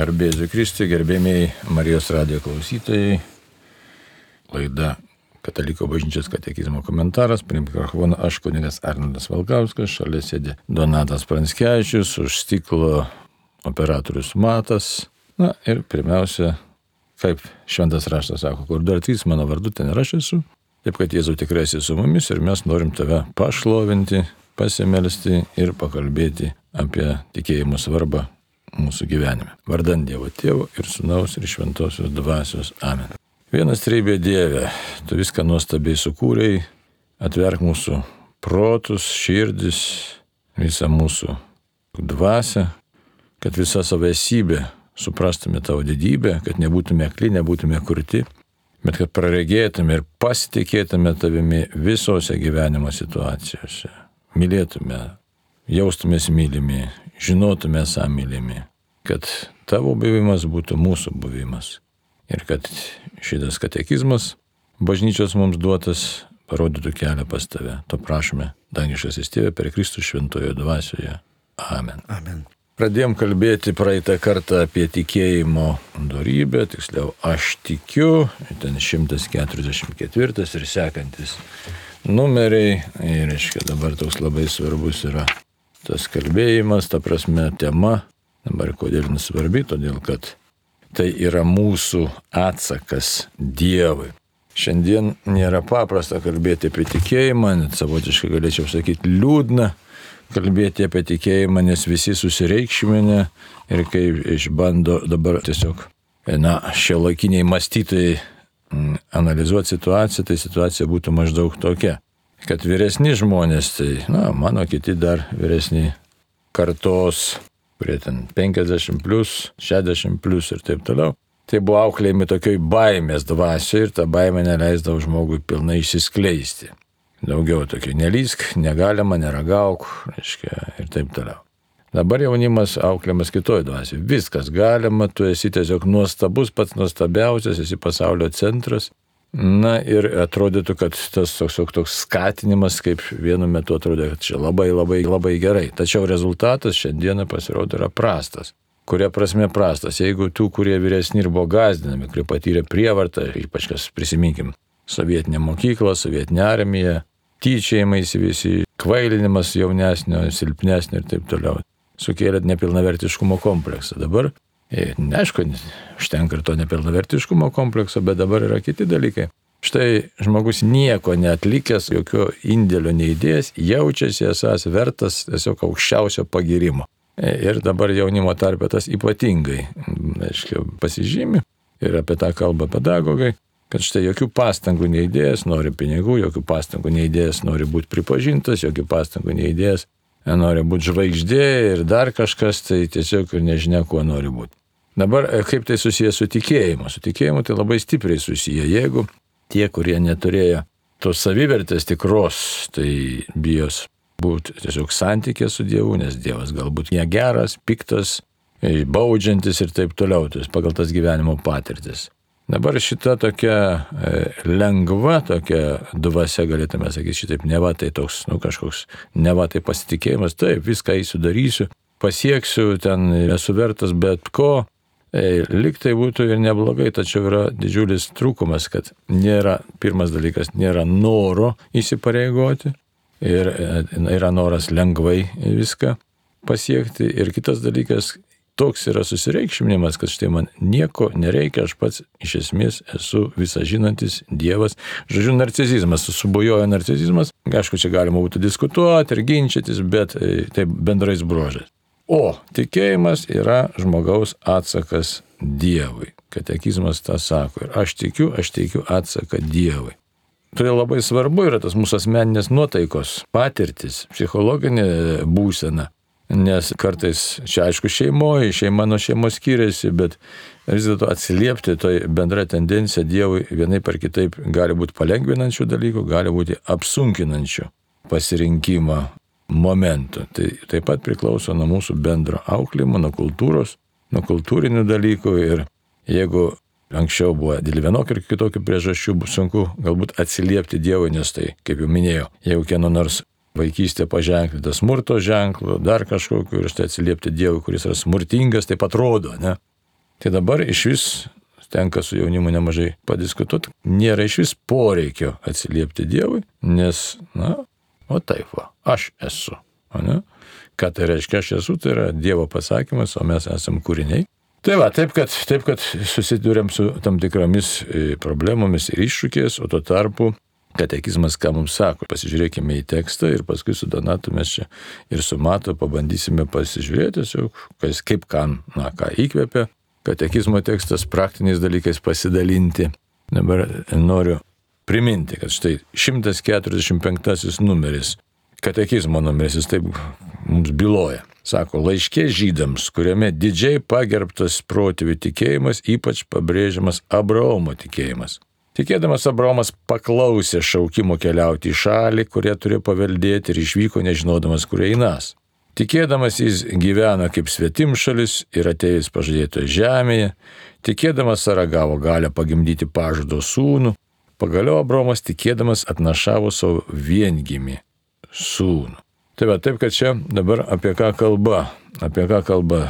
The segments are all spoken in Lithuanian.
Garbėsiu Kristui, gerbėmiai Marijos radijo klausytojai. Laida Kataliko bažnyčios katekizmo komentaras. Prie mikrofono aš kunigas Arnoldas Valkauskas, šalia sėdi Donatas Pranskevičius, už stiklo operatorius Matas. Na ir pirmiausia, kaip šventas raštas sako, kur dar trys mano vardu, ten ir aš esu. Taip kad Jėzau tikrai esi su mumis ir mes norim tave pašlovinti, pasimelsti ir pakalbėti apie tikėjimo svarbą mūsų gyvenime. Vardant Dievo Tėvo ir Sūnaus ir Šventosios Dvasios. Amen. Vienas treibė Dieve, tu viską nuostabiai sukūrei, atverk mūsų protus, širdis, visą mūsų dvasę, kad visa savo esybė suprastume tavo didybę, kad nebūtume akli, nebūtume kurti, bet kad praregėtume ir pasitikėtume tavimi visose gyvenimo situacijose. Mylėtume, jaustumės mylimi, žinotume samylimi, kad tavo buvimas būtų mūsų buvimas. Ir kad šitas katekizmas bažnyčios mums duotas parodytų kelią pas tave. To prašome, dangiškas įstėvė per Kristų šventojo dvasioje. Amen. Amen. Pradėjom kalbėti praeitą kartą apie tikėjimo darybę, tiksliau aš tikiu, ten 144 ir sekantis numeriai. Ir, reiškia, dabar toks labai svarbus yra tas kalbėjimas, ta prasme tema, dabar kodėl nesvarbi, todėl kad tai yra mūsų atsakas Dievui. Šiandien nėra paprasta kalbėti apie tikėjimą, net savotiškai galėčiau sakyti liūdna kalbėti apie tikėjimą, nes visi susireikšminę ir kai išbando dabar tiesiog, na, šio laikiniai mąstytojai mm, analizuoti situaciją, tai situacija būtų maždaug tokia kad vyresni žmonės, tai, na, mano kiti dar vyresni kartos, kurie ten 50 plus, 60 plus ir taip toliau, tai buvo auklėjami tokioj baimės dvasioje ir ta baimė neleisdavo žmogui pilnai išsiskleisti. Daugiau tokių nelysk, negalima, neragauk, reiškia, ir taip toliau. Dabar jaunimas auklėmas kitoj dvasioje. Viskas galima, tu esi tiesiog nuostabus, pats nuostabiausias, esi pasaulio centras Na ir atrodytų, kad tas toks, toks skatinimas, kaip vienu metu atrodė, kad čia labai labai labai gerai. Tačiau rezultatas šiandieną pasirodo yra prastas. Kuria prasme prastas? Jeigu tų, kurie vyresni ir buvo gazdinami, kurie patyrė prievartą, ypač kas prisiminkim, sovietinė mokykla, sovietinė armija, tyčiajimaisi visi, kvailinimas jaunesnio, silpnesnio ir taip toliau, sukėlė nepilnavertiškumo kompleksą. Dabar neaišku, užtenka ir to nepilnavertiškumo komplekso, bet dabar yra kiti dalykai. Štai žmogus nieko neatlikęs, jokio indėlio neįdėjęs, jaučiasi esas vertas tiesiog aukščiausio pagirimo. Ir dabar jaunimo tarpe tas ypatingai, aiškiai, pasižymi ir apie tą kalbą pedagogai, kad štai jokių pastangų neįdėjęs nori pinigų, jokių pastangų neįdėjęs nori būti pripažintas, jokių pastangų neįdėjęs nori būti žvaigždė ir dar kažkas, tai tiesiog ir nežinia, kuo nori būti. Dabar e, kaip tai susijęs su tikėjimu? Su tikėjimu tai labai stipriai susiję. Jeigu tie, kurie neturėjo tos savivertės tikros, tai bijos būti tiesiog santykė su Dievu, nes Dievas galbūt negeras, piktas, baudžiantis ir taip toliau, tai pagal tas gyvenimo patirtis. Dabar šita tokia e, lengva, tokia dvasia, galėtume sakyti, šitaip neva tai toks, nu kažkoks, neva tai pasitikėjimas, taip, viską įsidarysiu, pasieksiu, ten esu vertas bet ko, Liktai būtų ir neblogai, tačiau yra didžiulis trūkumas, kad nėra, pirmas dalykas, nėra noro įsipareigoti ir e, yra noras lengvai viską pasiekti. Ir kitas dalykas, toks yra susireikšminimas, kad štai man nieko nereikia, aš pats iš esmės esu visažinantis Dievas. Žodžiu, narcizizmas, subujojo narcizizmas, aišku, čia galima būtų diskutuoti ir ginčytis, bet e, tai bendrais bruožais. O tikėjimas yra žmogaus atsakas Dievui. Katekizmas tą sako. Ir aš tikiu, aš teikiu atsaką Dievui. Todėl labai svarbu yra tas mūsų asmeninės nuotaikos, patirtis, psichologinė būsena. Nes kartais čia aišku šeimoje, šeima nuo šeimos skiriasi, bet vis dėlto atsiliepti toj bendra tendencija Dievui vienai par kitaip gali būti palengvinančių dalykų, gali būti apsunkinančių pasirinkimą momentų. Tai taip pat priklauso nuo mūsų bendro auklimo, nuo kultūros, nuo kultūrinių dalykų ir jeigu anksčiau buvo dėl vienokių ir kitokių priežasčių sunku galbūt atsiliepti Dievui, nes tai, kaip jau minėjau, jeigu kieno nors vaikystė paženklinta smurto ženklu, dar kažkokiu ir štai atsiliepti Dievui, kuris yra smurtingas, taip atrodo, ne? Tai dabar iš vis tenka su jaunimu nemažai padiskutuoti, nėra iš vis poreikio atsiliepti Dievui, nes, na, o taip va, aš esu. O ne? Ką tai reiškia, aš esu, tai yra Dievo pasakymas, o mes esame kūriniai. Tai va, taip kad, taip, kad susidurėm su tam tikromis e, problemomis ir iššūkiais, o tuo tarpu katekizmas ką mums sako. Pasižiūrėkime į tekstą ir paskui su Donatu mes čia ir su Matu pabandysime pasižiūrėti tiesiog, kas, kaip kam, na, ką įkvėpia katekizmo tekstas, praktiniais dalykais pasidalinti. Dabar noriu priminti, kad štai 145 numeris, katekizmo numeris, jis taip mums byloja. Sako, laiškė žydams, kuriame didžiai pagerbtas protėvių tikėjimas, ypač pabrėžiamas Abraomo tikėjimas. Tikėdamas Abraomas paklausė šaukimo keliauti į šalį, kurią turėjo paveldėti ir išvyko nežinodamas, kur einas. Tikėdamas jis gyvena kaip svetimšalis ir atėjęs pažadėtoje žemėje, tikėdamas Sara gavo galę pagimdyti pažado sūnų, pagaliau Abromas tikėdamas atnašavo savo viengimi sūnų. Tai va, taip, kad čia dabar apie ką kalba, apie ką kalba.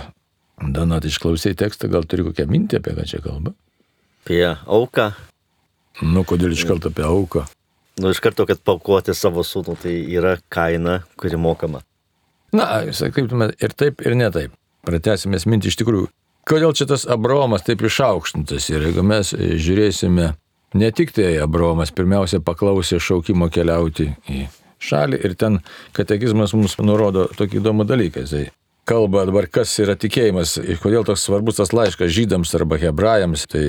Donat, išklausai tekstą, gal turi kokią mintį, apie ką čia kalba? Apie auką. Nu, kodėl iš karto apie auką? Nu, iš karto, kad paukoti savo sūnų, tai yra kaina, kuri mokama. Na, sakytume, ir taip, ir ne taip. Pratęsime mintį iš tikrųjų. Kodėl čia tas Abromas taip išaukštintas ir jeigu mes žiūrėsime, ne tik tai Abromas pirmiausia paklausė šaukimo keliauti į šalį ir ten katekizmas mums nurodo tokį įdomų dalyką. Jisai kalba dabar, kas yra tikėjimas ir kodėl toks svarbus tas laiškas žydams arba hebrajams. Tai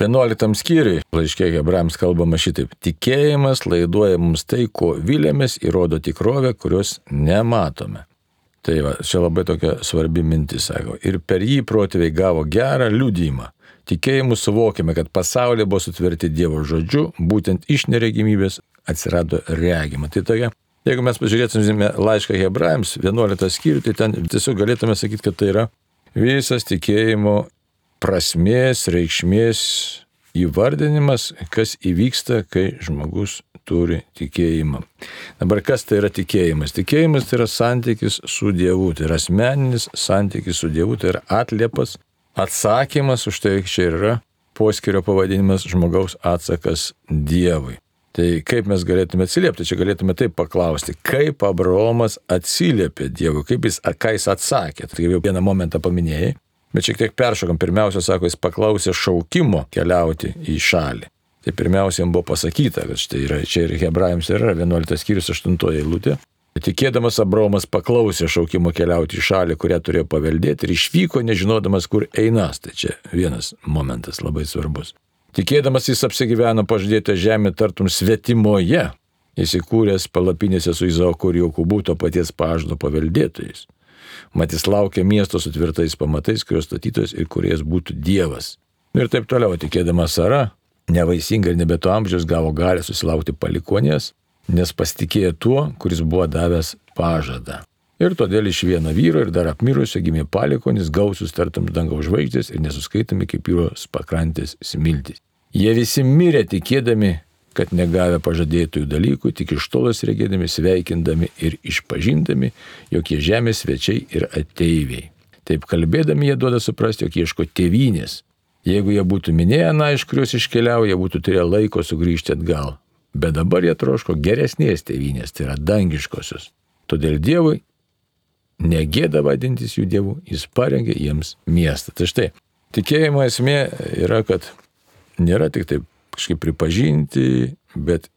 11 skyriui laiškė hebrajams kalbama šitaip. Tikėjimas laiduoja mums tai, ko vilėmės, įrodo tikrovę, kurios nematome. Tai va, čia labai tokia svarbi mintis, sako. Ir per jį protėviai gavo gerą liudymą. Tikėjimu suvokime, kad pasaulyje buvo sutverti Dievo žodžiu, būtent iš neregimybės atsirado regima. Tai tokia, jeigu mes pažiūrėtume laišką hebrajams, 11 skyrių, tai ten tiesiog galėtume sakyti, kad tai yra visas tikėjimo prasmės, reikšmės įvardinimas, kas įvyksta, kai žmogus turi tikėjimą. Dabar kas tai yra tikėjimas? Tikėjimas tai yra santykis su Dievu, tai yra asmeninis santykis su Dievu, tai yra atliepas, atsakymas už tai čia yra poskirio pavadinimas žmogaus atsakas Dievui. Tai kaip mes galėtume atsiliepti? Čia galėtume taip paklausti, kaip Abraomas atsiliepė Dievui, kaip jis, ką jis atsakė. Tai jau vieną momentą paminėjai, bet šiek tiek peršokam. Pirmiausia, sako, jis paklausė šaukimo keliauti į šalį. Tai pirmiausia, jam buvo pasakyta, kad štai yra, čia ir Hebrajams yra 11 skyrius 8 eilutė. Tikėdamas Abraomas paklausė šaukimo keliauti į šalį, kurią turėjo paveldėti ir išvyko, nežinodamas, kur einas. Tai čia vienas momentas labai svarbus. Tikėdamas jis apsigyveno pažadėtą žemę tartum svetimoje, įsikūręs palapinėse su Izaoku ir Jokūbu to paties pažado paveldėtojais. Mat jis laukia miesto su tvirtais pamatais, kurios statytojas ir kuriejas būtų Dievas. Ir taip toliau, tikėdamas Sara, nevaisinga ir nebeto amžiaus gavo galę susilaukti palikonės, nes pasitikėjo tuo, kuris buvo davęs pažadą. Ir todėl iš vieno vyro ir dar apmirusio gimė palikonis gausus tartum dangaus žvaigždės ir nesuskaitami kaip jūros pakrantės smiltys. Jie visi mirė tikėdami, kad negavę pažadėtųjų dalykų, tik iš tolas regėdami, sveikindami ir išpažindami, jog jie žemės svečiai ir ateiviai. Taip kalbėdami jie duoda suprasti, jog ieško tėvynės. Jeigu jie būtų minėję, na, iš kurios iškeliauja, būtų turėję laiko sugrįžti atgal. Bet dabar jie troško geresnės tėvynės, tai yra dangiškosios. Todėl Dievui negėda vadintis jų dievų, jis parengė jiems miestą. Tai štai, tikėjimo esmė yra, kad nėra tik taip kažkaip pripažinti, bet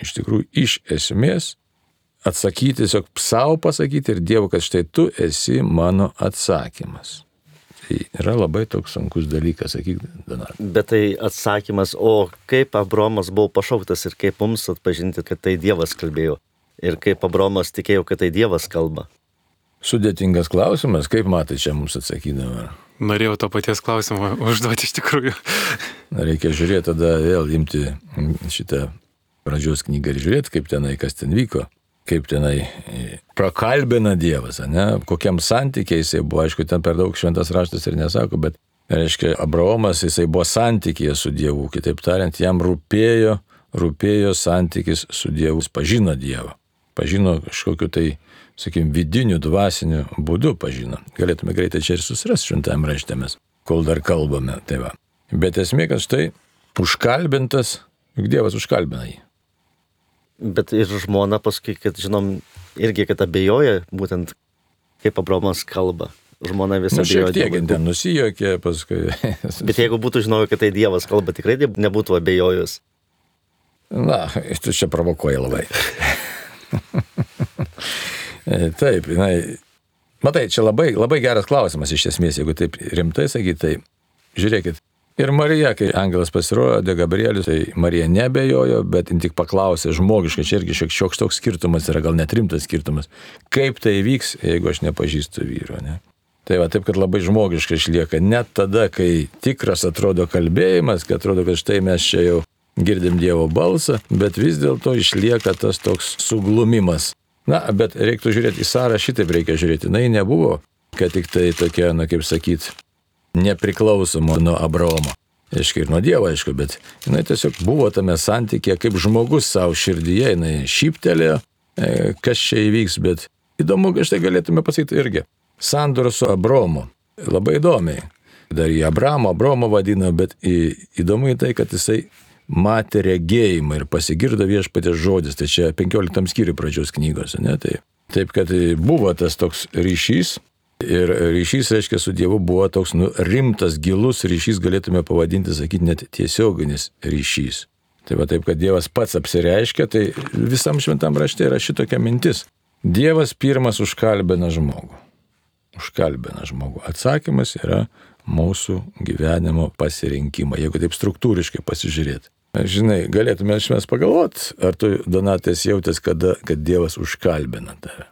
iš tikrųjų iš esmės atsakyti, tiesiog savo pasakyti ir Dievu, kad štai tu esi mano atsakymas. Tai yra labai toks sunkus dalykas, sakyk, Donatas. Bet tai atsakymas, o kaip Abromas buvo pašauktas ir kaip mums atpažinti, kad tai Dievas kalbėjo. Ir kaip Abromas tikėjo, kad tai Dievas kalba. Sudėtingas klausimas, kaip matai čia mums atsakydama. Norėjau to paties klausimo užduoti iš tikrųjų. Reikia žiūrėti tada vėl imti šitą pradžios knygą ir žiūrėti, kaip tenai, kas ten vyko, kaip tenai prakalbina Dievas, ne, kokiam santykiai jisai buvo, aišku, ten per daug šventas raštas ir nesako, bet, reiškia, Abraomas jisai buvo santykėje su Dievu, kitaip tariant, jam rūpėjo, rūpėjo santykis su Dievu, pažino Dievą, pažino kažkokiu tai sakykime, vidiniu dvasiniu būdu pažino. Galėtume greitai čia ir susirasti šventame raštėmės. kol dar kalbame. Tai va. Bet esmė, kad štai užkalbintas, juk Dievas užkalbina jį. Bet ir žmona paskui, kad žinom, irgi, kad abejoja, būtent kaip Abromas kalba. Žmona visą Nu, šiek tiek ten nusijokė, paskui. Bet jeigu būtų žinojo, kad tai Dievas kalba, tikrai ne- nebūtų abejojus. Na, tu čia provokuoji labai. Taip, na, matai, čia labai, labai geras klausimas iš esmės, jeigu taip rimtai sakyti, tai žiūrėkit. Ir Marija, kai angelas pasirodė, Gabrielius, tai Marija nebejojo, bet tik paklausė žmogiškai, čia irgi šiek tiek toks skirtumas yra, gal net rimtas skirtumas, kaip tai vyks, jeigu aš nepažįstu vyro. Ne? Tai va taip, kad labai žmogiškai išlieka, net tada, kai tikras atrodo kalbėjimas, kad atrodo, kad štai mes čia jau girdim Dievo balsą, bet vis dėlto išlieka tas toks suglumimas. Na, bet reiktų žiūrėti į Sarą, šitaip reikia žiūrėti. Na, ji nebuvo, kad tik tai tokia, na kaip sakyt, nepriklausoma nuo Abraomo. Aišku, ir nuo Dievo, aišku, bet jinai tiesiog buvo tame santykė kaip žmogus savo širdyje, jinai šyptelėjo, e, kas čia įvyks, bet įdomu, kad štai galėtume pasakyti irgi. Sandora su Abromu. Labai įdomiai. Dar jį Abramo, Abromo vadina, bet į, įdomu į tai, kad jisai matė regėjimą ir pasigirdo viešpatės žodis. Tai čia 15 skyrių pradžios knygos, ne? Tai, taip, kad buvo tas toks ryšys. Ir ryšys, reiškia, su Dievu buvo toks nu, rimtas, gilus ryšys, galėtume pavadinti, sakyti, net tiesioginis ryšys. Tai va taip, kad Dievas pats apsireiškia, tai visam šventam rašte yra šitokia mintis. Dievas pirmas užkalbina žmogų. Užkalbina žmogų. Atsakymas yra mūsų gyvenimo pasirinkimą, jeigu taip struktūriškai pasižiūrėti. Žinai, galėtume mes pagalvoti, ar tu, Donatės, jautės, kada, kad Dievas užkalbina tave.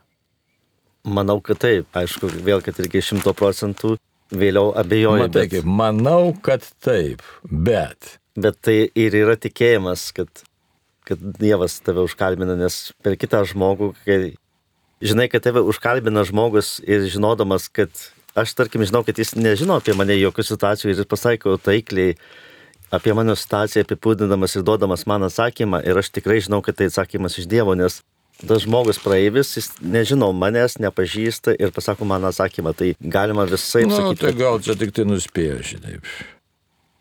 Manau, kad taip. Aišku, vėl, kad irgi šimto procentų vėliau abejoju. Matai, Bet, kaip, manau, kad taip, bet. bet tai ir yra tikėjimas, kad, kad Dievas tave užkalbina, nes per kitą žmogų, kai žinai, kad tave užkalbina žmogus ir žinodamas, kad aš, tarkim, žinau, kad jis nežino apie mane jokių situacijų ir jis pasako taikliai apie mano situaciją, apipūdinamas ir duodamas man atsakymą ir aš tikrai žinau, kad tai atsakymas iš Dievo, nes tas žmogus praeivis, jis nežino manęs, nepažįsta ir pasako man atsakymą, tai galima visai Na, nu, tai gal čia tik tai nuspėjo šitaip.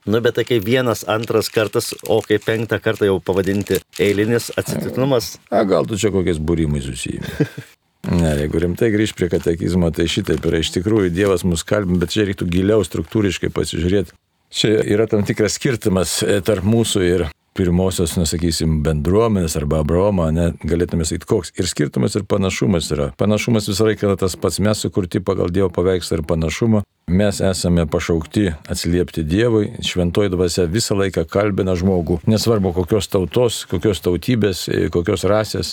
Nu, bet tai kai vienas, antras kartas, o kai penktą kartą jau pavadinti eilinis atsitiktinumas, A, gal tu čia kokiais būrimais susijimi. Ne, jeigu rimtai grįž prie katekizmo, tai šitaip yra iš tikrųjų Dievas mus kalbina, bet čia reiktų giliau struktūriškai pasižiūrėti. Čia yra tam tikras skirtumas e, tarp mūsų ir pirmosios, nesakysim, bendruomenės arba Abraomo, ne, galėtume sakyti, koks. Ir skirtumas ir panašumas yra. Panašumas visą laiką yra tas pats, mes sukurti pagal Dievo paveikslą ir panašumą. Mes esame pašaukti atsiliepti Dievui, šventoji dvasia visą laiką kalbina žmogų, nesvarbu kokios tautos, kokios tautybės, e, kokios rasės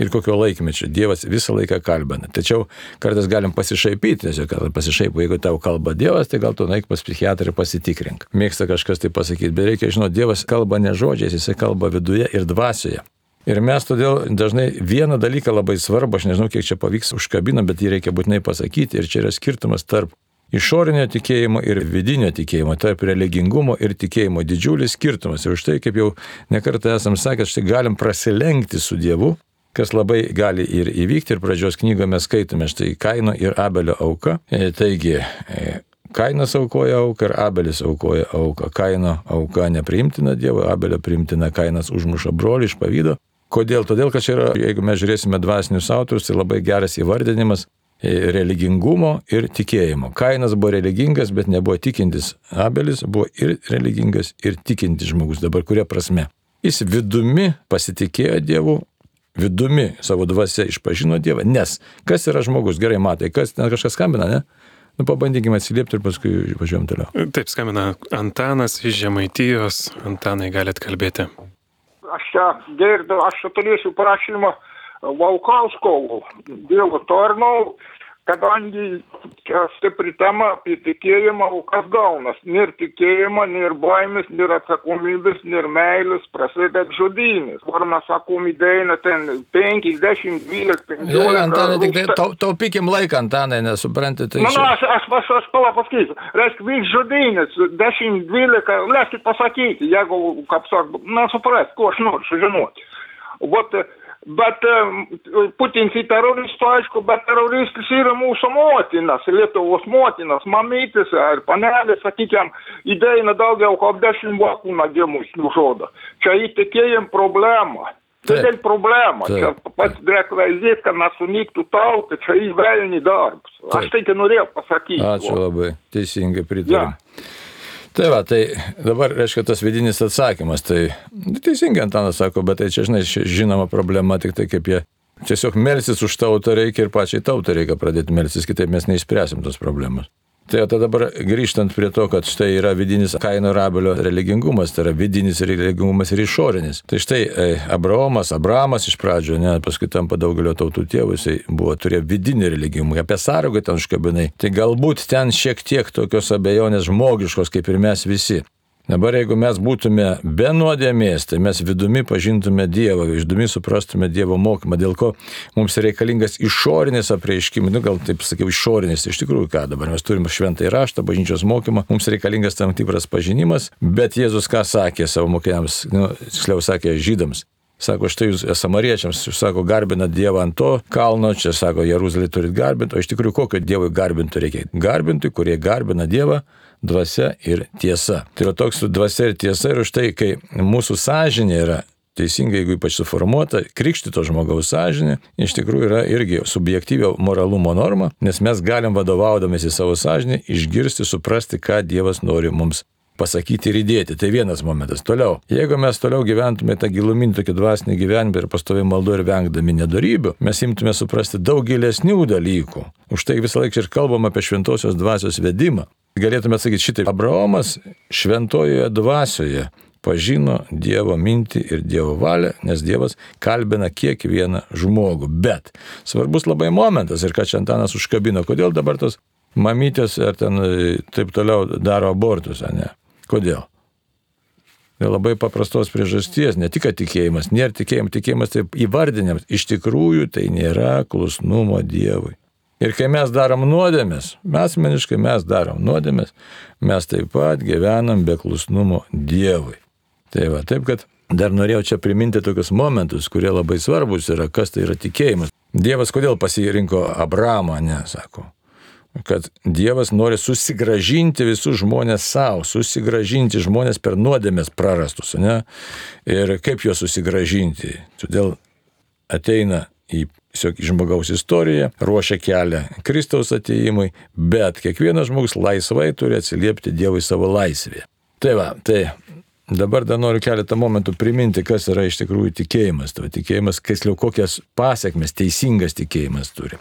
ir kokio laikmečio. Dievas visą laiką kalbina. Tačiau kartais galim pasišaipyti, tiesiog kad pasišaipo, jeigu tau kalba Dievas, tai gal tu naik pas psichiatrą ir pasitikrink. Mėgsta kažkas tai pasakyti, bet reikia žinoti, Dievas kalba ne žodžiais, jisai kalba viduje ir dvasioje. Ir mes todėl dažnai vieną dalyką labai svarbu, aš nežinau, kiek čia pavyks užkabinam, bet jį reikia būtinai pasakyti. Ir čia yra skirtumas tarp išorinio tikėjimo ir vidinio tikėjimo, tarp religingumo ir tikėjimo didžiulis skirtumas. Ir už tai, kaip jau nekartą esam sakę, štai galim prasilenkti su Dievu, kas labai gali ir įvykti. Ir pradžios knygoje mes skaitome štai Kaino ir Abelio auką. E, Taigi, e, Kainas aukoja auką ir Abelis aukoja auką. Kaino auka nepriimtina Dievo, Abelio priimtina, Kainas užmuša brolį iš pavydo. Kodėl? Todėl, kad čia yra, jeigu mes žiūrėsime dvasinius autorius, tai labai geras įvardinimas e, religingumo ir tikėjimo. Kainas buvo religingas, bet nebuvo tikintis. Abelis buvo ir religingas, ir tikintis žmogus. Dabar kuria prasme? Jis vidumi pasitikėjo Dievu, vidumi savo dvasia išpažino Dievą, nes kas yra žmogus, gerai matai, kas ten kažkas skambina, ne? Nu, pabandykime atsiliepti ir paskui važiuojam toliau. Taip skambina Antanas iš Žemaitijos. Antanai galite kalbėti. Aš čia girdžiu, aš čia turėsiu prašymą Valkausko dėl tarnau, kadangi čia stipri tema apie tikėjimą, o kas gaunas? Nėra tikėjimo, nėra baimės, nėra atsakomybės, nėra meilės, prasideda žudynės. Ar mes sakom įdėina ten 5, 10, 12, 15. Jo, Antanai, tik tai rūpsta- tau, taupykim laiką, Antanai, nesuprantate. Tai Nu, nu, aš, aš, aš, aš pala pasakysiu. Reiškia, vyks žudynės, 10, 12, leiskit pasakyti, jeigu, kaip sak, na, suprast, ko aš noriu sužinoti. Vat, Bet Putins į teroristų, aišku, bet teroristas yra mūsų motinas, Lietuvos motinas, mamytis ar panelės, sakykime, įdeina daugiau kaip dešimt vaikų nagimus nužudo. Čia įtikėjim problema. Taip. Didelė problema. Čia pats rekvizit, kad nesunyktų tauta, čia įvelni darbas. Aš tai norėjau pasakyti. Ačiū labai, teisingai pritariu. Tai va, tai dabar, reiškia, tas vidinis atsakymas, tai nu, teisingai Antanas sako, bet tai čia, žinai, žinoma problema, tik tai kaip jie tiesiog melsis už tautą reikia ir pačiai tautai reikia pradėti melsis, kitaip mes neįspręsim tos problemos. Tai o tada dabar grįžtant prie to, kad štai yra vidinis Kaino ir Abelio religingumas, tai yra vidinis religingumas ir išorinis. Tai štai e, Abraomas, Abramas iš pradžio, ne, paskui tampa daugelio tautų tėvų, jisai buvo, turėjo vidinį religingumą, apie sargą ten užkabinai. Tai galbūt ten šiek tiek tokios abejonės žmogiškos, kaip ir mes visi. Dabar jeigu mes būtume be nuodėmės, tai mes vidumi pažintume Dievą, vidumi suprastume Dievo mokymą, dėl ko mums reikalingas išorinis apreiškimas, nu gal taip sakiau, išorinis, iš tikrųjų ką dabar mes turime šventą įraštą, bažnyčios mokymą, mums reikalingas tam tikras pažinimas, bet Jėzus ką sakė savo mokiniams, nu, tiksliau sakė žydams. Sako, štai jūs samariečiams, jūs sako, garbinat Dievą ant to kalno, čia sako, Jeruzalė turit garbinti, o iš tikrųjų kokio Dievui garbinti reikia? Garbinti, kurie garbina Dievą dvasia ir tiesa. Tai yra toks dvasia ir tiesa ir už tai, kai mūsų sąžinė yra teisingai, jeigu ypač suformuota, krikštito žmogaus sąžinė iš tikrųjų yra irgi subjektyvio moralumo norma, nes mes galim vadovaudomėsi savo sąžinę išgirsti, suprasti, ką Dievas nori mums pasakyti ir įdėti. Tai vienas momentas. Toliau, jeigu mes toliau gyventume tą giluminį tokį dvasinį gyvenimą ir pastovi maldu ir vengdami nedarybių, mes imtume suprasti daug gilesnių dalykų. Už tai visą laiką ir kalbam apie šventosios dvasios vedimą. Galėtume sakyti šitai, Abraomas šventojoje dvasioje pažino Dievo mintį ir Dievo valią, nes Dievas kalbina kiekvieną žmogų. Bet svarbus labai momentas ir ką čia Antanas užkabino, kodėl dabar tos mamytės ar ten e, taip toliau daro abortus, ne? Kodėl? Dėl labai paprastos priežasties, ne tik tikėjimas, nėra tikėjimas, tikėjimas taip įvardinimas, iš tikrųjų tai nėra klusnumo Dievui. Ir kai mes darom nuodėmės, mes meniškai mes darom nuodėmės, mes taip pat gyvenam be klusnumo Dievui. Tai va, taip kad dar norėjau čia priminti tokius momentus, kurie labai svarbus yra, kas tai yra tikėjimas. Dievas kodėl pasirinko Abramą, ne, sako kad Dievas nori susigražinti visus žmonės savo, susigražinti žmonės per nuodėmės prarastus, ne? Ir kaip juos susigražinti? Todėl ateina į tiesiog žmogaus istoriją, ruošia kelią Kristaus ateimui, bet kiekvienas žmogus laisvai turi atsiliepti Dievui savo laisvėje. Tai va, tai dabar dar noriu keletą momentų priminti, kas yra iš tikrųjų tikėjimas. Va, tikėjimas, kasliau kokias pasiekmes teisingas tikėjimas turi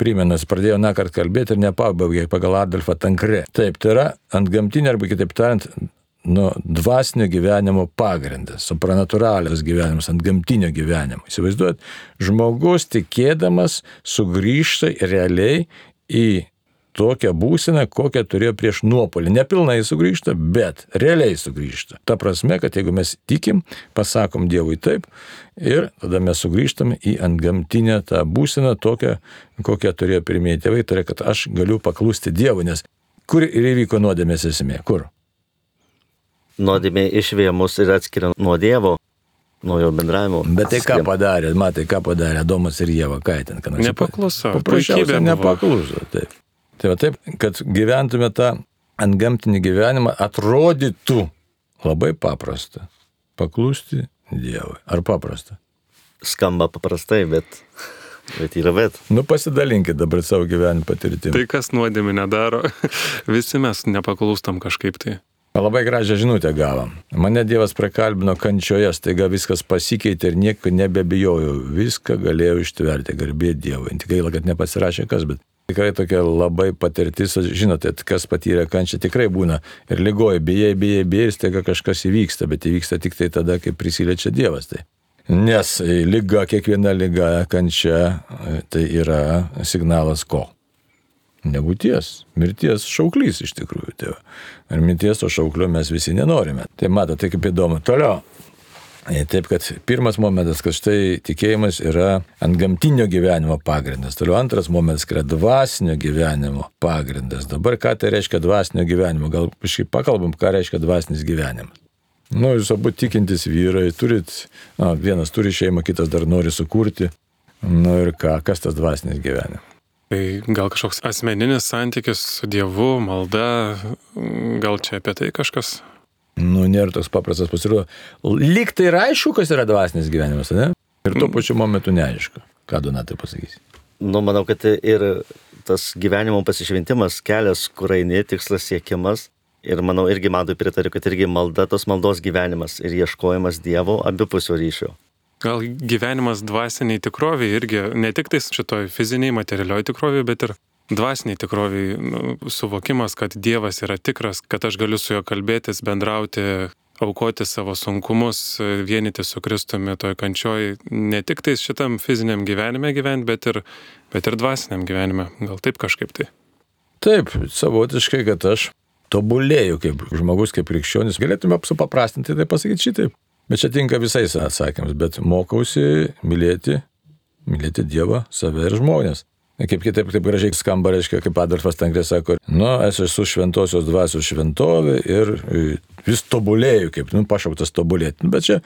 primenu, jis pradėjo nakart kalbėti ir nepabaigė pagal Adolfą Tankre. Taip, tai yra ant gamtinio arba kitaip tariant, nu, dvasinio gyvenimo pagrindas, supranatūralias gyvenimas, ant gamtinio gyvenimo. Įsivaizduojat, žmogus tikėdamas sugrįžta realiai į tokią būseną, kokią turėjo prieš nuopolį. Nepilnai sugrįžta, bet realiai sugrįžta. Ta prasme, kad jeigu mes tikim, pasakom Dievui taip ir tada mes sugrįžtame į antgamtinę tą būseną tokią, kokią turėjo pirmieji tėvai, tai yra, kad aš galiu paklusti Dievui, nes kur ir įvyko nuodėmės esmė? Kur? Nuodėmė išvėja mus ir atskiria nuo Dievo, nuo jo bendravimo. Bet tai ką padarė, matai, ką padarė Adomas ir Jėva, ką ten, kad Nepakluso, Paprasčiausiai nepakluso. Taip. Tai va taip, kad gyventume tą ant gamtinį gyvenimą, atrodytų labai paprasta. Paklusti Dievui. Ar paprasta? Skamba paprastai, bet, bet yra bet. Nu pasidalinkit dabar savo gyvenimo patirtimi. Tai kas nuodėmė nedaro, visi mes nepaklūstam kažkaip tai. Labai gražią žinutę gavom. Mane Dievas prakalbino kančioje, staiga viskas pasikeitė ir nieko nebebijojau. Viską galėjau ištverti, garbė Dievui. Tik gaila, kad nepasirašė kas, bet tikrai tokia labai patirtis, žinote, kas patyrė kančią tikrai būna. Ir lygoji, bijai, bijai, bijai, staiga kažkas įvyksta, bet įvyksta tik tai tada, kai prisiliečia Dievas. Tai. Nes lyga, kiekviena lyga, kančia, tai yra signalas ko? Nebūties, mirties šauklys iš tikrųjų. Tai va. ir mirties to šauklio mes visi nenorime. Tai matote, tai kaip įdomu. Toliau. E, Taip, kad pirmas momentas, kad štai tikėjimas yra ant gamtinio gyvenimo pagrindas. Toliau antras momentas, yra dvasinio gyvenimo pagrindas. Dabar ką tai reiškia dvasinio gyvenimo? Gal kažkaip pakalbam, ką reiškia dvasinis gyvenimas. Nu, jūs abu tikintis vyrai, turit, na, vienas turi šeimą, kitas dar nori sukurti. Nu ir ką, kas tas dvasinis gyvenimas? Tai gal kažkoks asmeninis santykis su Dievu, malda, gal čia apie tai kažkas? Nu, nėra toks paprastas pasirodo. Lyg tai yra aišku, kas yra dvasinis gyvenimas, ne? Ir tuo pačiu momentu neaišku. Ką Donatai pasakysi? Nu, manau, kad ir tas gyvenimo pasišventimas, kelias, kur eini, tikslas siekiamas. Ir manau, irgi matau pritariu, kad irgi malda, tos maldos gyvenimas ir ieškojimas Dievo abipusio ryšio. Gal gyvenimas dvasiniai tikroviai irgi, ne tik tais šitoj fiziniai, materialioj tikroviai, bet ir dvasiniai tikroviai nu, suvokimas, kad Dievas yra tikras, kad aš galiu su juo kalbėtis, bendrauti, aukoti savo sunkumus, vienyti su Kristumi toj kančioj, ne tik tais šitam fiziniam gyvenime gyventi, bet ir, bet ir dvasiniam gyvenime. Gal taip kažkaip tai. Taip, savotiškai, kad aš tobulėju kaip žmogus, kaip krikščionis. Galėtume supaprastinti tai pasakyti šitaip. Bet čia tinka visais atsakymams, bet mokausi mylėti, mylėti Dievą, save ir žmonės. Kaip kitaip, taip gražiai skamba, reiškia, kaip Adolfas Tankrė sako, nu, aš esu šventosios dvasios šventovė ir vis tobulėju, kaip, nu, pašauktas tobulėti. Bet čia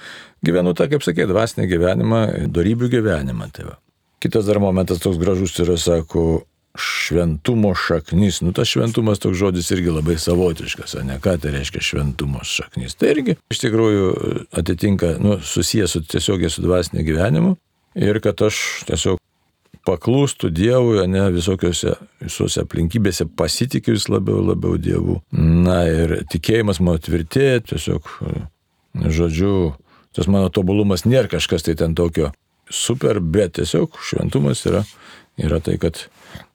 gyvenu tą, kaip sakė, dvasinį gyvenimą, darybių gyvenimą. Tai va. Kitas dar momentas toks gražus yra, sako, šventumo šaknis. Nu, tas šventumas toks žodis irgi labai savotiškas, ne ką tai reiškia šventumo šaknis. Tai irgi iš tikrųjų atitinka, nu, susijęs su tiesiogiai su dvasinė gyvenimu ir kad aš tiesiog paklūstų Dievui, ne visokiose, visose aplinkybėse pasitikiu vis labiau, labiau Dievu. Na ir tikėjimas mano tvirtėja, tiesiog, žodžiu, tas mano tobulumas nėra kažkas tai ten tokio super, bet tiesiog šventumas yra, yra tai, kad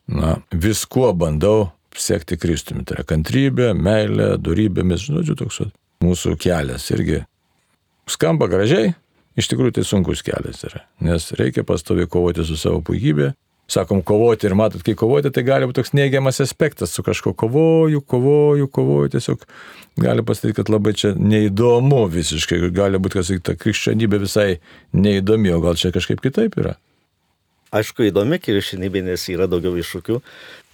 na, viskuo bandau sekti Kristumi. Tai yra kantrybė, meilė, darybėmis, žodžiu, toks mūsų kelias irgi skamba gražiai, iš tikrųjų tai sunkus kelias yra, nes reikia pastovi kovoti su savo puikybė. Sakom, kovoti ir matot, kai kovoti, tai gali būti toks neigiamas aspektas, su kažko kovoju, kovoju, kovoju, tiesiog gali pasakyti, kad labai čia neįdomu visiškai, gali būti, kad ta krikščionybė visai neįdomi, o gal čia kažkaip kitaip yra aišku, įdomi krikščionybė, nes yra daugiau iššūkių,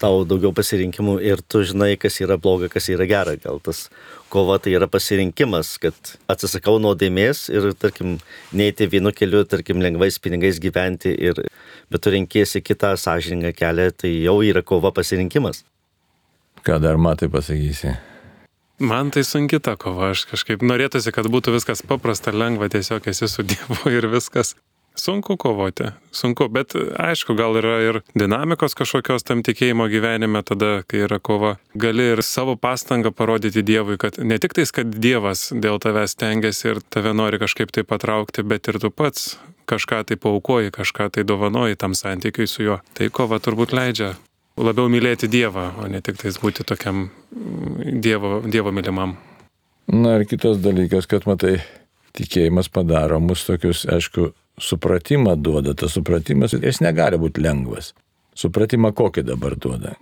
tau daugiau pasirinkimų ir tu žinai, kas yra bloga, kas yra gera. Gal tas kova tai yra pasirinkimas, kad atsisakau nuodėmės ir, tarkim, neiti vienu keliu, tarkim, lengvais pinigais gyventi, ir, bet tu renkėsi kitą sąžiningą kelią, tai jau yra kova pasirinkimas. Ką dar matai pasakysi? Man tai sunki ta kova, aš kažkaip norėtųsi, kad būtų viskas paprasta, lengva, tiesiog esi su Dievu ir viskas. Sunku kovoti, sunku, bet aišku, gal yra ir dinamikos kažkokios tam tikėjimo gyvenime tada, kai yra kova. Gali ir savo pastangą parodyti Dievui, kad ne tik tais, kad Dievas dėl tavęs tengiasi ir tave nori kažkaip tai patraukti, bet ir tu pats kažką tai paukoji, kažką tai dovanoji tam santykiui su juo. Tai kova turbūt leidžia labiau mylėti Dievą, o ne tik tais būti tokiam Dievo, dievo mylimam. Na ir kitas dalykas, kad matai, tikėjimas padaro mus tokius, aišku, supratimą duoda, tas supratimas, jis negali būti lengvas. Supratimą kokį dabar duoda.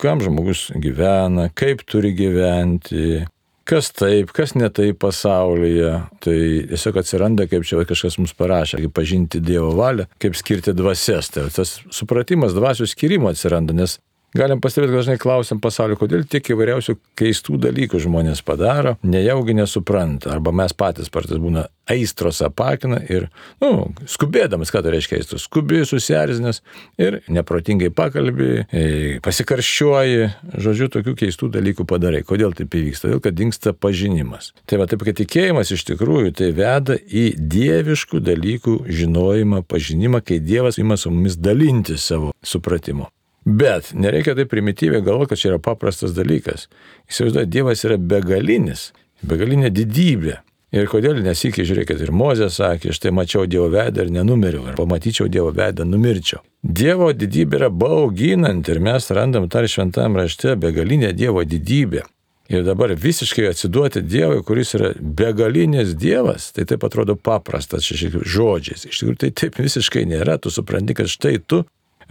Kam žmogus gyvena, kaip turi gyventi, kas taip, kas ne taip pasaulyje. Tai tiesiog atsiranda, kaip čia kažkas mums parašė, kaip pažinti Dievo valią, kaip skirti dvasias. Tai tas supratimas dvasių skirimo atsiranda, nes Galim pastebėti, dažnai klausim pasaulio, kodėl tiek įvairiausių keistų dalykų žmonės padaro, nejaugi nesupranta, arba mes patys partais būna aistros apakina ir, na, nu, skubėdamas, ką tai reiškia aistros, skubi, susierzinęs ir neprotingai pakalbi, e, pasikarščiuoji, žodžiu, tokių keistų dalykų padarai. Kodėl taip įvyksta? Todėl, kad dinksta pažinimas. Tai va, taip, kad tikėjimas iš tikrųjų tai veda į dieviškų dalykų žinojimą, pažinimą, kai Dievas ima su mumis dalinti savo supratimu. Bet nereikia taip primityviai galvoti, kad čia yra paprastas dalykas. Įsivaizduoju, Dievas yra begalinis, begalinė didybė. Ir kodėl nesikė, žiūrėkit, ir Mozė sakė, štai mačiau Dievo veidą ir nenumiriau, ar pamatyčiau Dievo veidą, numirčiau. Dievo didybė yra bauginanti ir mes randam tar šventame rašte begalinę Dievo didybę. Ir dabar visiškai atsiduoti Dievui, kuris yra begalinės Dievas, tai taip atrodo paprastas šešiais žodžiais. Iš tikrųjų tai taip visiškai nėra, tu supranti, kad štai tu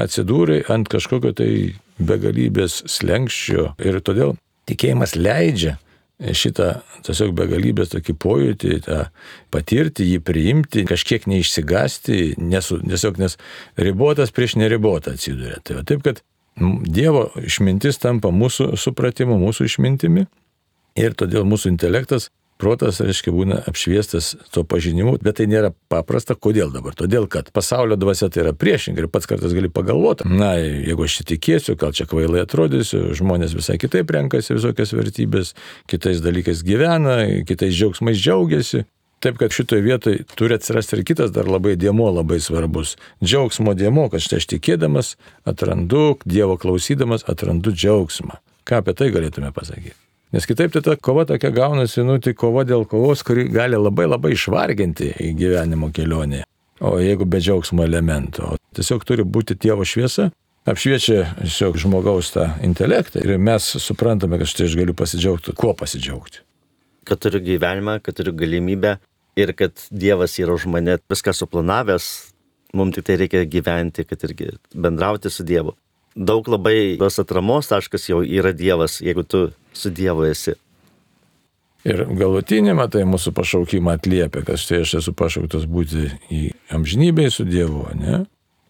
atsidūrė ant kažkokio tai begalybės slengščio ir todėl tikėjimas leidžia šitą tiesiog begalybės tokį pojūtį, tą patirti, jį priimti, kažkiek neišsigasti, nesu, tiesiog nes ribotas prieš neribotą atsiduria. Tai va, taip, kad Dievo išmintis tampa mūsų supratimu, mūsų išmintimi ir todėl mūsų intelektas protas, reiškia, būna apšviestas to pažinimu, bet tai nėra paprasta. Kodėl dabar? Todėl, kad pasaulio dvasia tai yra priešingai ir pats kartas gali pagalvoti, na, jeigu aš įtikėsiu, gal čia kvailai atrodysiu, žmonės visai kitaip renkasi visokias vertybės, kitais dalykais gyvena, kitais džiaugsmais džiaugiasi. Taip, kad šitoje vietoje turi atsirasti ir kitas dar labai dėmo labai svarbus. Džiaugsmo dėmo, kad štai aš tikėdamas atrandu, Dievo klausydamas atrandu džiaugsmą. Ką apie tai galėtume pasakyti? Nes kitaip tai ta kova tokia gaunasi, nu, tai kova dėl kovos, kuri gali labai labai išvarginti į gyvenimo kelionę. O jeigu be džiaugsmo elemento, tiesiog turi būti Dievo šviesa, apšviečia tiesiog žmogaus tą intelektą ir mes suprantame, kad štai aš galiu pasidžiaugti, kuo pasidžiaugti. Kad turiu gyvenimą, kad turiu galimybę ir kad Dievas yra už mane viską suplanavęs, mums tik tai reikia gyventi, kad irgi bendrauti su Dievu. Daug labai tos atramos taškas jau yra Dievas, jeigu tu su Dievu esi. Ir galutinį, matai, mūsų pašaukimą atliepia, kad štai aš esu pašauktas būti į amžinybę su Dievu, ne?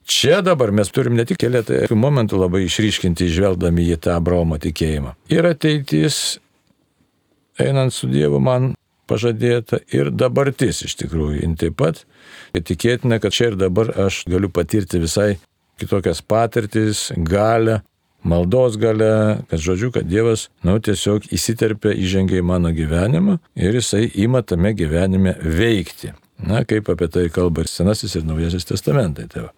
Čia dabar mes turim ne tik keletą momentų labai išryškinti, žvelgdami į tą Abraomo tikėjimą. Ir ateitis, einant su Dievu, man pažadėta ir dabartis iš tikrųjų. Ir taip pat tikėtina, kad čia ir dabar aš galiu patirti visai kitokias patirtis, galę, maldos galę, kad žodžiu, kad Dievas, nu, tiesiog įsiterpia, įžengia į mano gyvenimą ir jisai ima tame gyvenime veikti. Na, kaip apie tai kalba ir Senasis ir Naujasis testamentai. Tai va.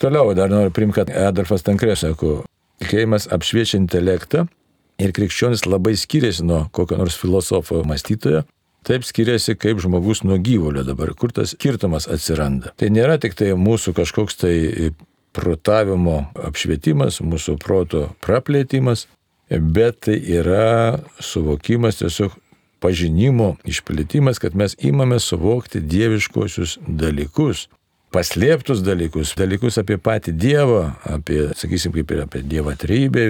Toliau dar noriu primti, kad Adolfas Tankrė sako, tikėjimas apšviečia intelektą ir krikščionis labai skiriasi nuo kokio nors filosofo mąstytojo, Taip skiriasi kaip žmogus nuo gyvulio dabar, kur tas skirtumas atsiranda. Tai nėra tik tai mūsų kažkoks tai protavimo apšvietimas, mūsų proto praplėtimas, bet tai yra suvokimas tiesiog pažinimo išplėtimas, kad mes įmame suvokti dieviškosius dalykus, paslėptus dalykus, dalykus apie patį Dievą, apie, sakysim, kaip ir apie Dievą trybę.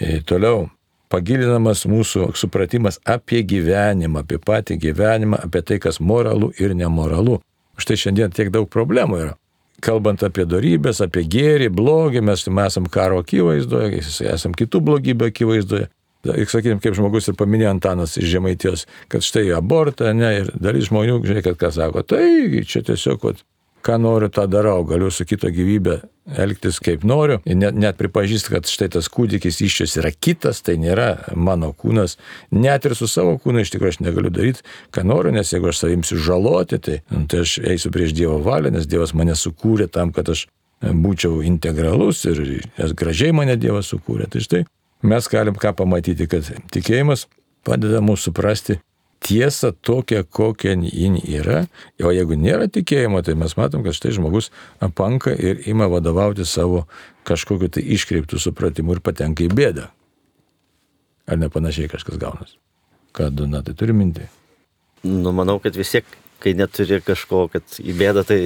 Ir toliau pagilinamas mūsų supratimas apie gyvenimą, apie patį gyvenimą, apie tai, kas moralu ir nemoralu. Štai šiandien tiek daug problemų yra. Kalbant apie darybės, apie gėrį, blogį, mes esame karo akivaizdoje, esame kitų blogybę akivaizdoje. Ir sakykime, kaip žmogus ir paminėjo Antanas iš Žemaitijos, kad štai abortą, ne, ir dalis žmonių, žiūrėkit, ką sako, tai čia tiesiog, vat, ką noriu, tą darau, galiu su kito gyvybė elgtis kaip noriu. Net, net pripažįstu, kad štai tas kūdikis iščias yra kitas, tai nėra mano kūnas. Net ir su savo kūnu iš tikrųjų aš negaliu daryti, ką noriu, nes jeigu aš savimsiu žaloti, tai, nu, tai aš eisiu prieš Dievo valią, nes Dievas mane sukūrė tam, kad aš būčiau integralus ir gražiai mane Dievas sukūrė. Tai štai mes galim ką pamatyti, kad tikėjimas padeda mums suprasti tiesą tokią, kokia jin yra. O jeigu nėra tikėjimo, tai mes matom, kad štai žmogus apanka ir ima vadovauti savo kažkokiu tai iškreiptų supratimu ir patenka į bėdą. Ar ne panašiai kažkas gaunasi? Kad, na, tai turi minti. Nu, manau, kad vis tiek, kai neturi kažko, kad į bėdą, tai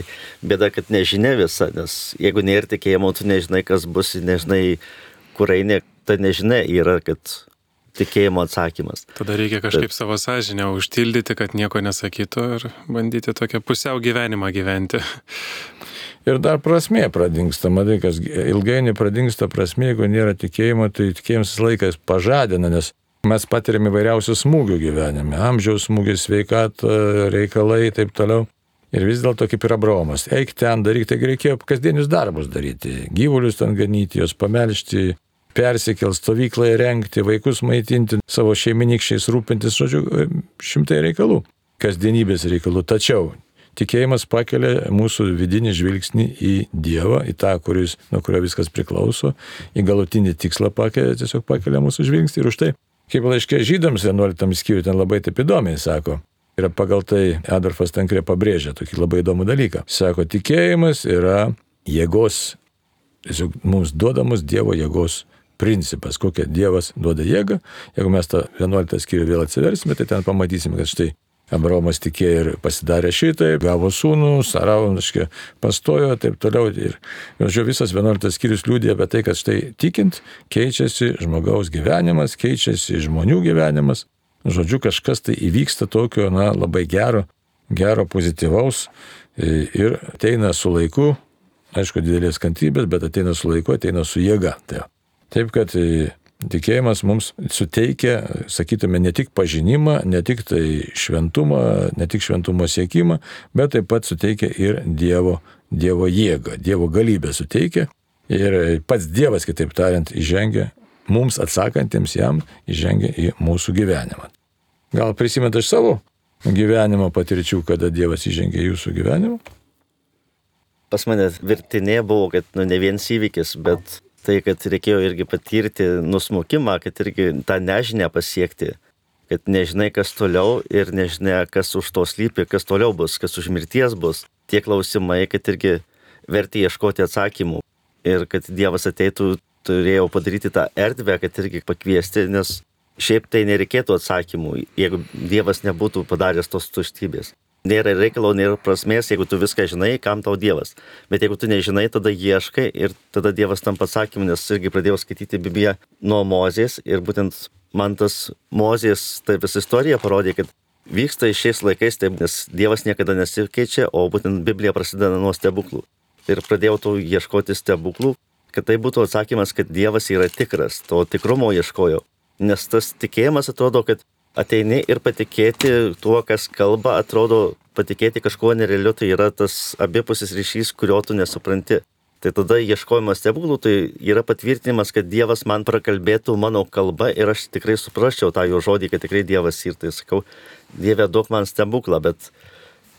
bėda, kad nežinia visa, nes jeigu nėra tikėjimo, tu nežinai, kas bus, nežinai, kur eini, ta nežinia yra, kad tikėjimo atsakymas. Tada reikia kažkaip Bet... savo sąžinę užtildyti, kad nieko nesakytų ir bandyti tokią pusiau gyvenimą gyventi. Ir dar prasmė pradingsta, matai, kas ilgainiui pradingsta prasmė, jeigu nėra tikėjimo, tai tikėjimas laikas pažadina, nes mes patiriam įvairiausių smūgių gyvenime, amžiaus smūgis, sveikata, reikalai ir taip toliau. Ir vis dėlto kaip ir Abraomas, eik ten, daryk, tai reikėjo kasdienius darbus daryti, gyvulius ten ganyti, juos pamelžti, persikėl stovyklą įrengti, vaikus maitinti, savo šeiminykščiais rūpintis, žodžiu, šimtai reikalų, kasdienybės reikalų. Tačiau tikėjimas pakelia mūsų vidinį žvilgsnį į Dievą, į tą, kuris, nuo kurio viskas priklauso, į galutinį tikslą pakelia, tiesiog pakelia mūsų žvilgsnį ir už tai, kaip laiškė žydams 11 skyriui, ten labai taip įdomiai sako. Ir pagal tai Adolfas Tankrė pabrėžia tokį labai įdomų dalyką. Sako, tikėjimas yra jėgos, tiesiog mums duodamos Dievo jėgos principas, kokią Dievas duoda jėgą. Jeigu mes tą 11 skyrių vėl atsiversime, tai ten pamatysime, kad štai Abraomas tikėjo ir pasidarė šitai, gavo sūnų, Saraunaškė pastojo ir taip toliau. Ir, žodžiu, visas 11 skyrius liūdė apie tai, kad štai tikint keičiasi žmogaus gyvenimas, keičiasi žmonių gyvenimas. Žodžiu, kažkas tai įvyksta tokio, na, labai gero, gero, pozityvaus ir ateina su laiku, aišku, didelės kantrybės, bet ateina su laiku, ateina su jėga. Tai Taip kad e, Tikėjimas mums suteikia, sakytume, ne tik pažinimą, ne tik tai šventumą, ne tik šventumo siekimą, bet taip pat suteikia ir Dievo, dievo jėgą, Dievo galybę suteikia. Ir pats Dievas, kitaip tariant, įžengia mums atsakantiems jam, įžengia į mūsų gyvenimą. Gal prisimeta iš savo gyvenimo patirčių, kada Dievas įžengia į jūsų gyvenimą? Pas mane virtinė buvo, kad nu, ne vienas įvykis, bet tai, kad reikėjo irgi patirti nusmukimą, kad irgi tą nežinę pasiekti, kad nežinai, kas toliau ir nežinai, kas už to slypi, kas toliau bus, kas už mirties bus. Tie klausimai, kad irgi verti ieškoti atsakymų ir kad Dievas ateitų, turėjau padaryti tą erdvę, kad irgi pakviesti, nes šiaip tai nereikėtų atsakymų, jeigu Dievas nebūtų padaręs tos tuštybės nėra reikalo, nėra prasmės, jeigu tu viską žinai, kam tau Dievas. Bet jeigu tu nežinai, tada ieškai ir tada Dievas tam atsakymu, nes irgi pradėjau skaityti Bibliją nuo Mozės ir būtent man tas Mozės, tai visa istorija parodė, kad vyksta šiais laikais taip, nes Dievas niekada nesikeičia, o būtent Biblija prasideda nuo stebuklų. Ir pradėjau to ieškoti stebuklų, kad tai būtų atsakymas, kad Dievas yra tikras, to tikrumo ieškojau. Nes tas tikėjimas atrodo, kad ateini ir patikėti tuo, kas kalba, atrodo, patikėti kažkuo nerealiu, tai yra tas abipusis ryšys, kurio tu nesupranti. Tai tada ieškojimas stebuklų, tai yra patvirtinimas, kad Dievas man prakalbėtų mano kalba ir aš tikrai suprasčiau tą jo žodį, kad tikrai Dievas ir tai sakau, Dieve duok man stebuklą, bet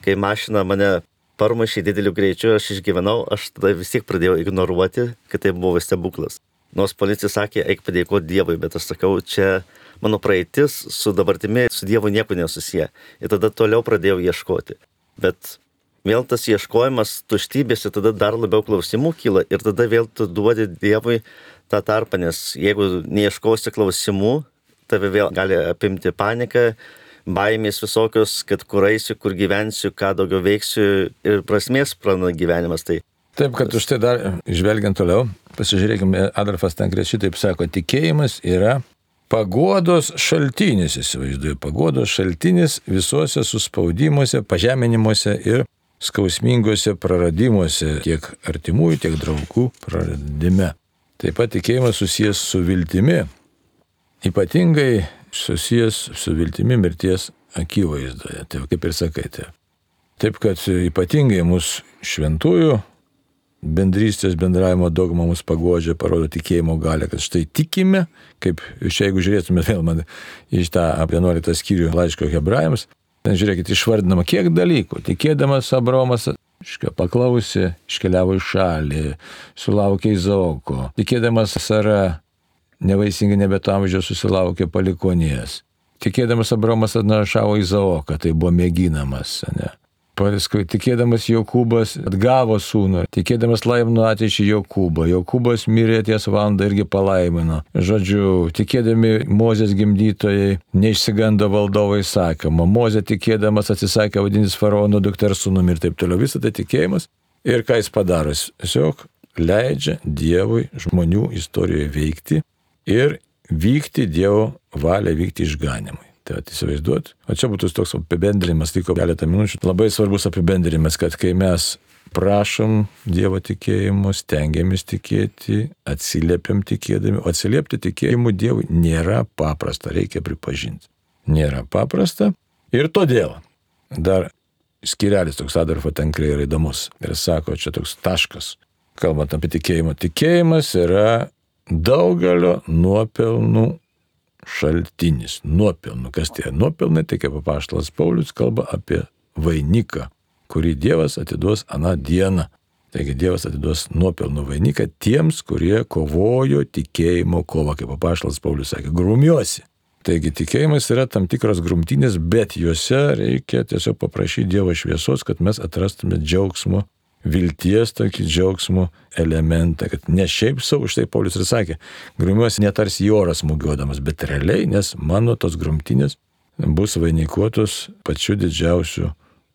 kai mašina mane parmušė dideliu greičiu, aš išgyvenau, aš tada vis tiek pradėjau ignoruoti, kad tai buvo stebuklas. Nors policija sakė, eik padėkoti Dievui, bet aš sakau, čia mano praeitis su dabartimi, su Dievu nieko nesusiję. Ir tada toliau pradėjau ieškoti. Bet vėl tas ieškojimas tuštybės ir tada dar labiau klausimų kyla ir tada vėl tu duodi Dievui tą tarpą, nes jeigu neieškosi klausimų, tave vėl gali apimti panika, baimės visokios, kad kur eisiu, kur gyvensiu, ką daugiau veiksiu ir prasmės prana gyvenimas. Tai Taip, kad už tai dar žvelgiant toliau, pasižiūrėkime, Adolfas Tankres šitaip sako, tikėjimas yra paguodos šaltinis, įsivaizduoju, paguodos šaltinis visuose suspaudimuose, pažeminimuose ir skausmingose praradimuose, tiek artimųjų, tiek draugų praradime. Taip pat tikėjimas susijęs su viltimi, ypatingai susijęs su viltimi mirties akivaizdoje. Tai kaip ir sakėte. Taip kad ypatingai mūsų šventųjų bendrystės bendravimo dogma mus pagodžia, parodo tikėjimo galę, kad štai tikime, kaip iš jeigu žiūrėtume vėl man iš tą 11 skyrių laiško hebrajams, ten žiūrėkit, išvardinama kiek dalykų. Tikėdamas Abromas Iškia, paklausė, iškeliavo į šalį, sulaukė Izaoko. Tikėdamas Sara, nevaisingai nebetamžio susilaukė palikonės. Tikėdamas Abromas atnašavo Izaoką, tai buvo mėginamas. Ne? Paskui tikėdamas Jokūbas atgavo sūnų, tikėdamas laimino ateičiai Jokūbą. Jokūbas mirė ties valandą irgi palaimino. Žodžiu, tikėdami Mozės gimdytojai neišsigando valdovai sakoma. Mozė tikėdamas atsisakė vadintis faraono dukters sūnumi ir taip toliau. Visą tai tikėjimas. Ir ką jis padaro? Tiesiog leidžia Dievui žmonių istorijoje veikti ir vykti Dievo valią, vykti išganimui. Tai įsivaizduot. O čia būtų toks apibendrinimas, liko keletą minučių. Labai svarbus apibendrinimas, kad kai mes prašom Dievo tikėjimo, stengiamės tikėti, atsiliepiam tikėdami, o atsiliepti tikėjimu Dievui nėra paprasta, reikia pripažinti. Nėra paprasta ir todėl dar skirelis toks Adolfo Tenkrė yra įdomus ir sako, čia toks taškas, kalbant apie tikėjimą. Tikėjimas yra daugelio nuopelnų šaltinis, nuopelnų. Kas tie nuopelnai, tai kaip apaštalas Paulius kalba apie vainiką, kurį Dievas atiduos aną dieną. Taigi Dievas atiduos nuopelnų vainiką tiems, kurie kovojo tikėjimo kovą, kaip apaštalas Paulius sakė, grumiuosi. Taigi tikėjimas yra tam tikros grumtynės, bet juose reikia tiesiog paprašyti Dievo šviesos, kad mes atrastume džiaugsmo vilties tokį džiaugsmo elementą, kad ne šiaip savo, štai Paulius ir sakė, grumiuosi netarsi į orą smūgiuodamas, bet realiai, nes mano tos grumtinės bus vainikuotos pačiu didžiausiu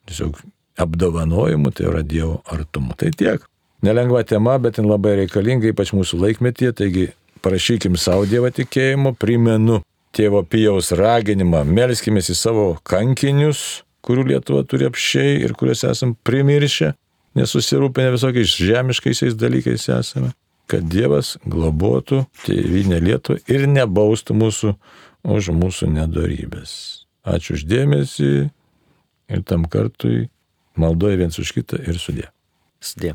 tiesiog apdovanojimu, tai yra Dievo artumu. Tai tiek. Nelengva tema, bet jin labai reikalinga, ypač mūsų laikmetyje, taigi parašykim savo Dievo tikėjimo, primenu tėvo Pijaus raginimą, melskime į savo kankinius, kurių Lietuva turi apšiai ir kuriuos esam primiršę, nesusirūpinę visokiais žemiškaisiais dalykais esame. kad Dievas globotų tėvynę Lietuvą ir nebaustų mūsų už mūsų nedorybės. Ačiū uždėmesį ir tam kartui maldoja viens už kitą ir sudė. Sudė.